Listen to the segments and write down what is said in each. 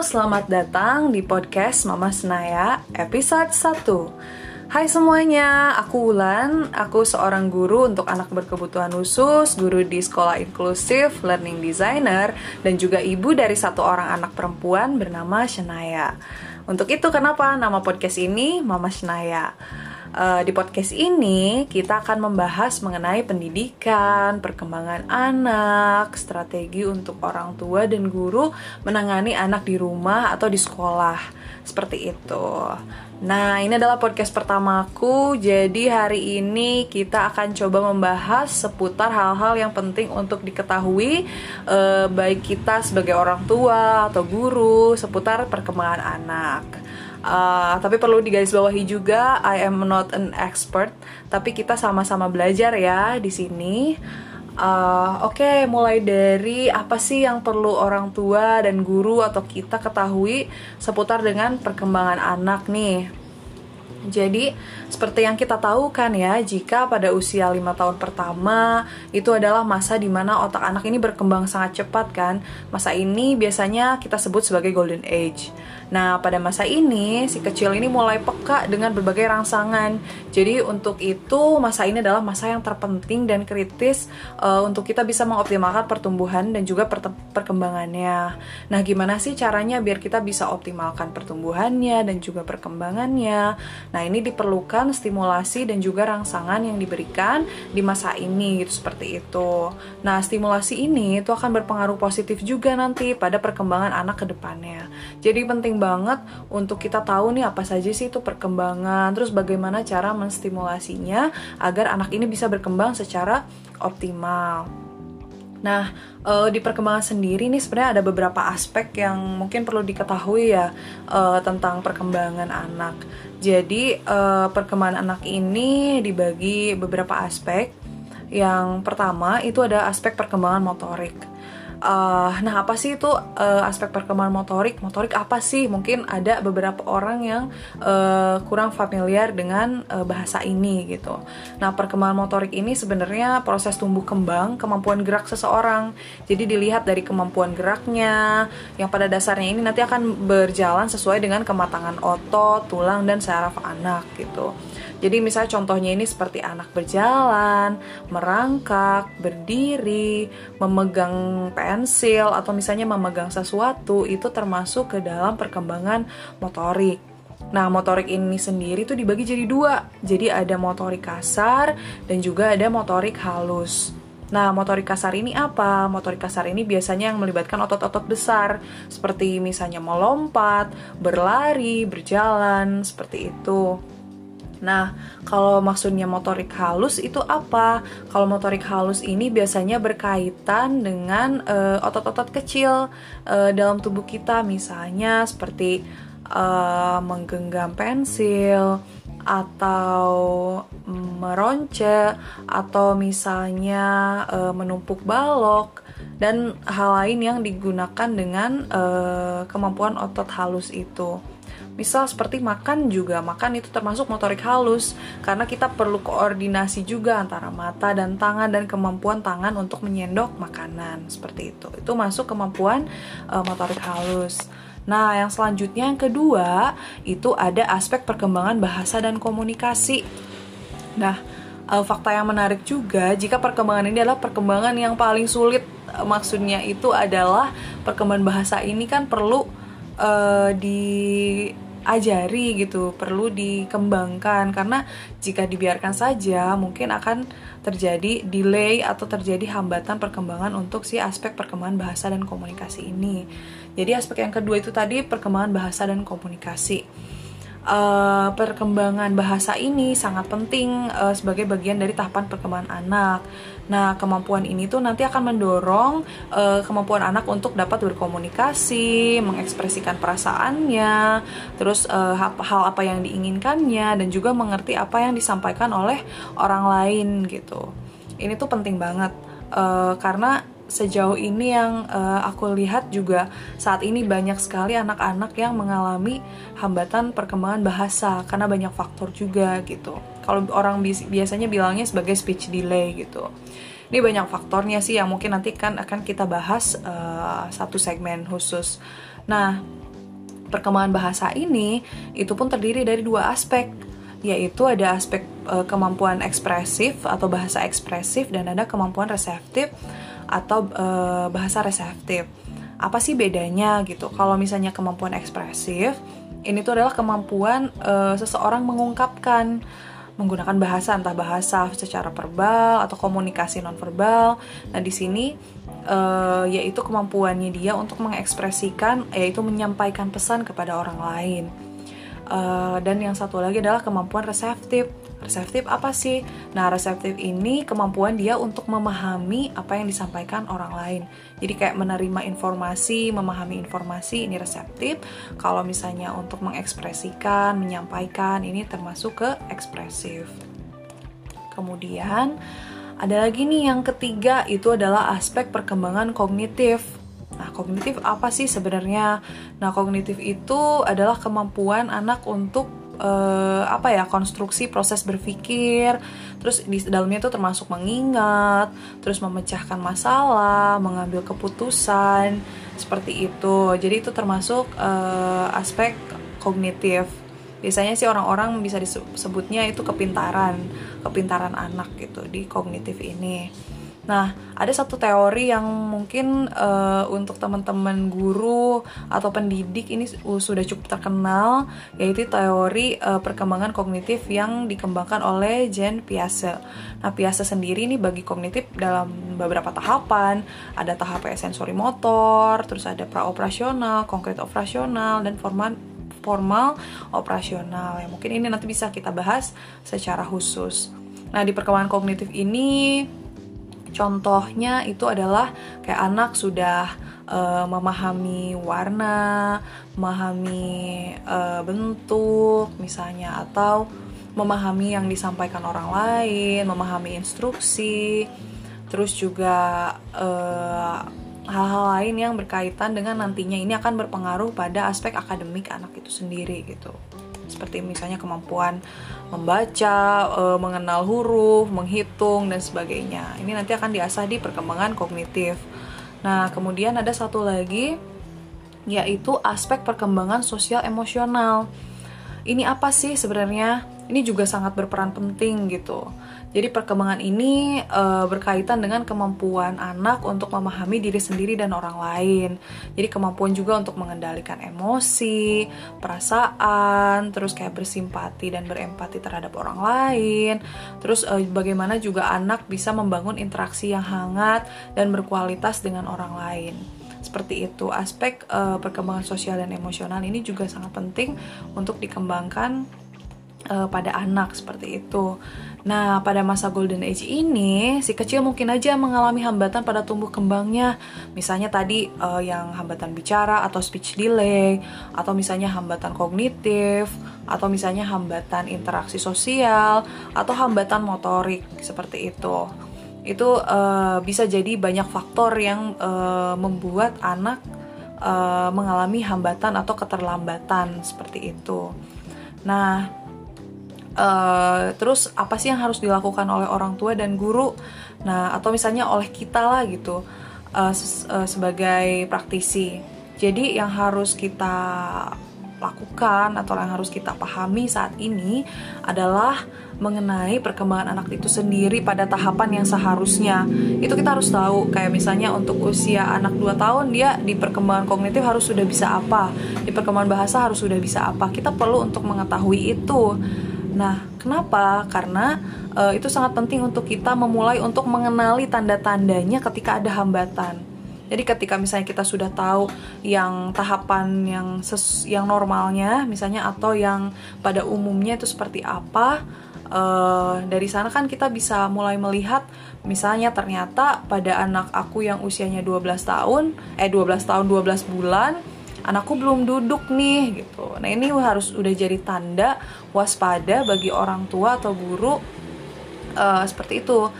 selamat datang di podcast Mama Senaya episode 1 Hai semuanya, aku Wulan, aku seorang guru untuk anak berkebutuhan khusus, guru di sekolah inklusif, learning designer, dan juga ibu dari satu orang anak perempuan bernama Shenaya. Untuk itu kenapa nama podcast ini Mama Shenaya? Uh, di podcast ini kita akan membahas mengenai pendidikan, perkembangan anak, strategi untuk orang tua dan guru menangani anak di rumah atau di sekolah. Seperti itu. Nah, ini adalah podcast pertamaku. Jadi hari ini kita akan coba membahas seputar hal-hal yang penting untuk diketahui uh, baik kita sebagai orang tua atau guru seputar perkembangan anak. Uh, tapi perlu digarisbawahi juga, I am not an expert, tapi kita sama-sama belajar ya di sini. Uh, Oke, okay, mulai dari apa sih yang perlu orang tua dan guru atau kita ketahui seputar dengan perkembangan anak nih. Jadi, seperti yang kita tahu kan ya, jika pada usia 5 tahun pertama itu adalah masa di mana otak anak ini berkembang sangat cepat kan. Masa ini biasanya kita sebut sebagai golden age. Nah, pada masa ini si kecil ini mulai peka dengan berbagai rangsangan. Jadi untuk itu masa ini adalah masa yang terpenting dan kritis uh, untuk kita bisa mengoptimalkan pertumbuhan dan juga per perkembangannya. Nah, gimana sih caranya biar kita bisa optimalkan pertumbuhannya dan juga perkembangannya? Nah, ini diperlukan stimulasi dan juga rangsangan yang diberikan di masa ini gitu seperti itu. Nah, stimulasi ini itu akan berpengaruh positif juga nanti pada perkembangan anak ke depannya. Jadi penting banget untuk kita tahu nih apa saja sih itu perkembangan, terus bagaimana cara menstimulasinya agar anak ini bisa berkembang secara optimal. Nah, uh, di perkembangan sendiri nih sebenarnya ada beberapa aspek yang mungkin perlu diketahui ya uh, tentang perkembangan anak. Jadi, uh, perkembangan anak ini dibagi beberapa aspek. Yang pertama itu ada aspek perkembangan motorik. Uh, nah apa sih itu uh, aspek perkembangan motorik? Motorik apa sih? Mungkin ada beberapa orang yang uh, kurang familiar dengan uh, bahasa ini gitu. Nah perkembangan motorik ini sebenarnya proses tumbuh kembang kemampuan gerak seseorang. Jadi dilihat dari kemampuan geraknya yang pada dasarnya ini nanti akan berjalan sesuai dengan kematangan otot, tulang dan saraf anak gitu. Jadi misalnya contohnya ini seperti anak berjalan, merangkak, berdiri, memegang pensil atau misalnya memegang sesuatu itu termasuk ke dalam perkembangan motorik. Nah, motorik ini sendiri tuh dibagi jadi dua. Jadi ada motorik kasar dan juga ada motorik halus. Nah, motorik kasar ini apa? Motorik kasar ini biasanya yang melibatkan otot-otot besar, seperti misalnya melompat, berlari, berjalan, seperti itu. Nah, kalau maksudnya motorik halus itu apa? Kalau motorik halus ini biasanya berkaitan dengan uh, otot-otot kecil uh, dalam tubuh kita, misalnya seperti uh, menggenggam pensil atau meronce atau misalnya uh, menumpuk balok dan hal lain yang digunakan dengan uh, kemampuan otot halus itu. Misal seperti makan juga, makan itu termasuk motorik halus karena kita perlu koordinasi juga antara mata dan tangan dan kemampuan tangan untuk menyendok makanan seperti itu. Itu masuk kemampuan uh, motorik halus. Nah, yang selanjutnya yang kedua itu ada aspek perkembangan bahasa dan komunikasi. Nah, uh, fakta yang menarik juga jika perkembangan ini adalah perkembangan yang paling sulit uh, maksudnya itu adalah perkembangan bahasa ini kan perlu di ajari gitu, perlu dikembangkan karena jika dibiarkan saja mungkin akan terjadi delay atau terjadi hambatan perkembangan untuk si aspek perkembangan bahasa dan komunikasi ini. Jadi aspek yang kedua itu tadi perkembangan bahasa dan komunikasi uh, perkembangan bahasa ini sangat penting uh, sebagai bagian dari tahapan perkembangan anak. Nah, kemampuan ini tuh nanti akan mendorong uh, kemampuan anak untuk dapat berkomunikasi, mengekspresikan perasaannya, terus uh, hal apa yang diinginkannya dan juga mengerti apa yang disampaikan oleh orang lain gitu. Ini tuh penting banget uh, karena sejauh ini yang uh, aku lihat juga saat ini banyak sekali anak-anak yang mengalami hambatan perkembangan bahasa karena banyak faktor juga gitu. Kalau orang biasanya bilangnya sebagai speech delay gitu. Ini banyak faktornya sih yang mungkin nanti kan akan kita bahas uh, satu segmen khusus. Nah, perkembangan bahasa ini itu pun terdiri dari dua aspek yaitu ada aspek e, kemampuan ekspresif atau bahasa ekspresif dan ada kemampuan reseptif atau e, bahasa reseptif. Apa sih bedanya gitu? Kalau misalnya kemampuan ekspresif ini tuh adalah kemampuan e, seseorang mengungkapkan menggunakan bahasa entah bahasa secara verbal atau komunikasi nonverbal. Nah, di sini uh, yaitu kemampuannya dia untuk mengekspresikan yaitu menyampaikan pesan kepada orang lain. Uh, dan yang satu lagi adalah kemampuan reseptif. Reseptif apa sih? Nah, reseptif ini kemampuan dia untuk memahami apa yang disampaikan orang lain. Jadi kayak menerima informasi, memahami informasi ini reseptif. Kalau misalnya untuk mengekspresikan, menyampaikan ini termasuk ke ekspresif. Kemudian ada lagi nih yang ketiga itu adalah aspek perkembangan kognitif. Nah, kognitif apa sih sebenarnya? Nah, kognitif itu adalah kemampuan anak untuk uh, apa ya konstruksi proses berpikir. Terus di dalamnya itu termasuk mengingat terus memecahkan masalah mengambil keputusan seperti itu. Jadi itu termasuk uh, aspek kognitif. Biasanya sih orang-orang bisa disebutnya itu kepintaran kepintaran anak gitu di kognitif ini Nah, ada satu teori yang mungkin uh, untuk teman-teman guru atau pendidik ini sudah cukup terkenal, yaitu teori uh, perkembangan kognitif yang dikembangkan oleh Jean Piaget. Nah, Piaget sendiri ini bagi kognitif dalam beberapa tahapan, ada tahap sensori motor, terus ada praoperasional, konkret operasional, dan formal formal operasional. Ya, mungkin ini nanti bisa kita bahas secara khusus. Nah, di perkembangan kognitif ini Contohnya itu adalah kayak anak sudah uh, memahami warna, memahami uh, bentuk misalnya atau memahami yang disampaikan orang lain, memahami instruksi, terus juga eh, hal-hal lain yang berkaitan dengan nantinya. Ini akan berpengaruh pada aspek akademik anak itu sendiri gitu seperti misalnya kemampuan membaca, e, mengenal huruf, menghitung dan sebagainya. Ini nanti akan diasah di perkembangan kognitif. Nah, kemudian ada satu lagi yaitu aspek perkembangan sosial emosional. Ini apa sih sebenarnya? Ini juga sangat berperan penting gitu. Jadi perkembangan ini e, berkaitan dengan kemampuan anak untuk memahami diri sendiri dan orang lain. Jadi kemampuan juga untuk mengendalikan emosi, perasaan, terus kayak bersimpati dan berempati terhadap orang lain. Terus e, bagaimana juga anak bisa membangun interaksi yang hangat dan berkualitas dengan orang lain seperti itu aspek uh, perkembangan sosial dan emosional ini juga sangat penting untuk dikembangkan uh, pada anak seperti itu. Nah, pada masa golden age ini, si kecil mungkin aja mengalami hambatan pada tumbuh kembangnya. Misalnya tadi uh, yang hambatan bicara atau speech delay, atau misalnya hambatan kognitif, atau misalnya hambatan interaksi sosial, atau hambatan motorik seperti itu. Itu uh, bisa jadi banyak faktor yang uh, membuat anak uh, mengalami hambatan atau keterlambatan seperti itu. Nah, Uh, terus apa sih yang harus dilakukan oleh orang tua dan guru nah atau misalnya oleh kita lah gitu uh, uh, sebagai praktisi jadi yang harus kita lakukan atau yang harus kita pahami saat ini adalah mengenai perkembangan anak itu sendiri pada tahapan yang seharusnya. Itu kita harus tahu kayak misalnya untuk usia anak 2 tahun dia di perkembangan kognitif harus sudah bisa apa, di perkembangan bahasa harus sudah bisa apa. Kita perlu untuk mengetahui itu. Nah, kenapa? Karena e, itu sangat penting untuk kita memulai untuk mengenali tanda-tandanya ketika ada hambatan. Jadi ketika misalnya kita sudah tahu yang tahapan yang ses yang normalnya misalnya atau yang pada umumnya itu seperti apa, e, dari sana kan kita bisa mulai melihat misalnya ternyata pada anak aku yang usianya 12 tahun, eh 12 tahun 12 bulan anakku belum duduk nih gitu. Nah ini harus udah jadi tanda waspada bagi orang tua atau guru uh, seperti itu.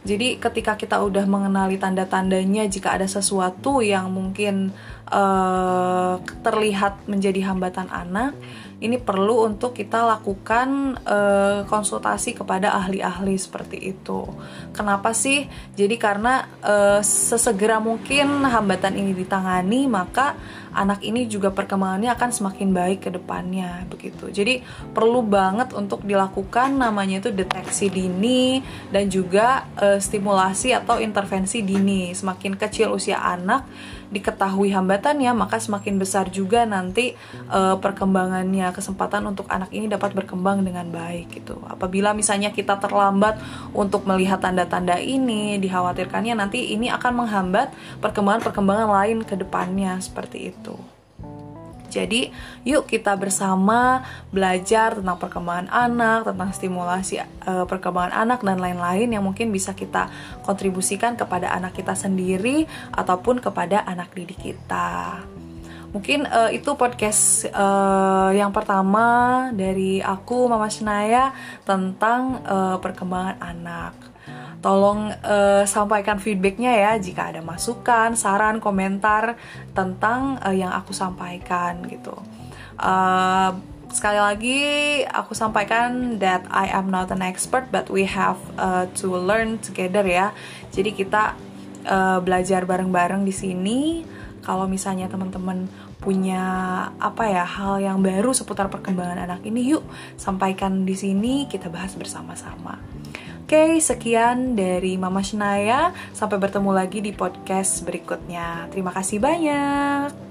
Jadi ketika kita udah mengenali tanda-tandanya jika ada sesuatu yang mungkin uh, terlihat menjadi hambatan anak ini perlu untuk kita lakukan uh, konsultasi kepada ahli-ahli seperti itu. Kenapa sih? Jadi karena uh, sesegera mungkin hambatan ini ditangani, maka anak ini juga perkembangannya akan semakin baik ke depannya begitu. Jadi perlu banget untuk dilakukan namanya itu deteksi dini dan juga uh, stimulasi atau intervensi dini. Semakin kecil usia anak diketahui hambatannya, maka semakin besar juga nanti uh, perkembangannya, kesempatan untuk anak ini dapat berkembang dengan baik gitu. Apabila misalnya kita terlambat untuk melihat tanda-tanda ini, dikhawatirkannya nanti ini akan menghambat perkembangan-perkembangan lain ke depannya seperti itu. Jadi, yuk kita bersama belajar tentang perkembangan anak, tentang stimulasi uh, perkembangan anak dan lain-lain yang mungkin bisa kita kontribusikan kepada anak kita sendiri ataupun kepada anak didik kita. Mungkin uh, itu podcast uh, yang pertama dari aku Mama Senaya tentang uh, perkembangan anak. Tolong uh, sampaikan feedbacknya ya jika ada masukan, saran, komentar tentang uh, yang aku sampaikan gitu. Uh, sekali lagi aku sampaikan that I am not an expert but we have uh, to learn together ya. Jadi kita uh, belajar bareng-bareng di sini. Kalau misalnya teman-teman punya apa ya hal yang baru seputar perkembangan anak ini, yuk sampaikan di sini kita bahas bersama-sama. Oke, sekian dari Mama Shnaya. Sampai bertemu lagi di podcast berikutnya. Terima kasih banyak.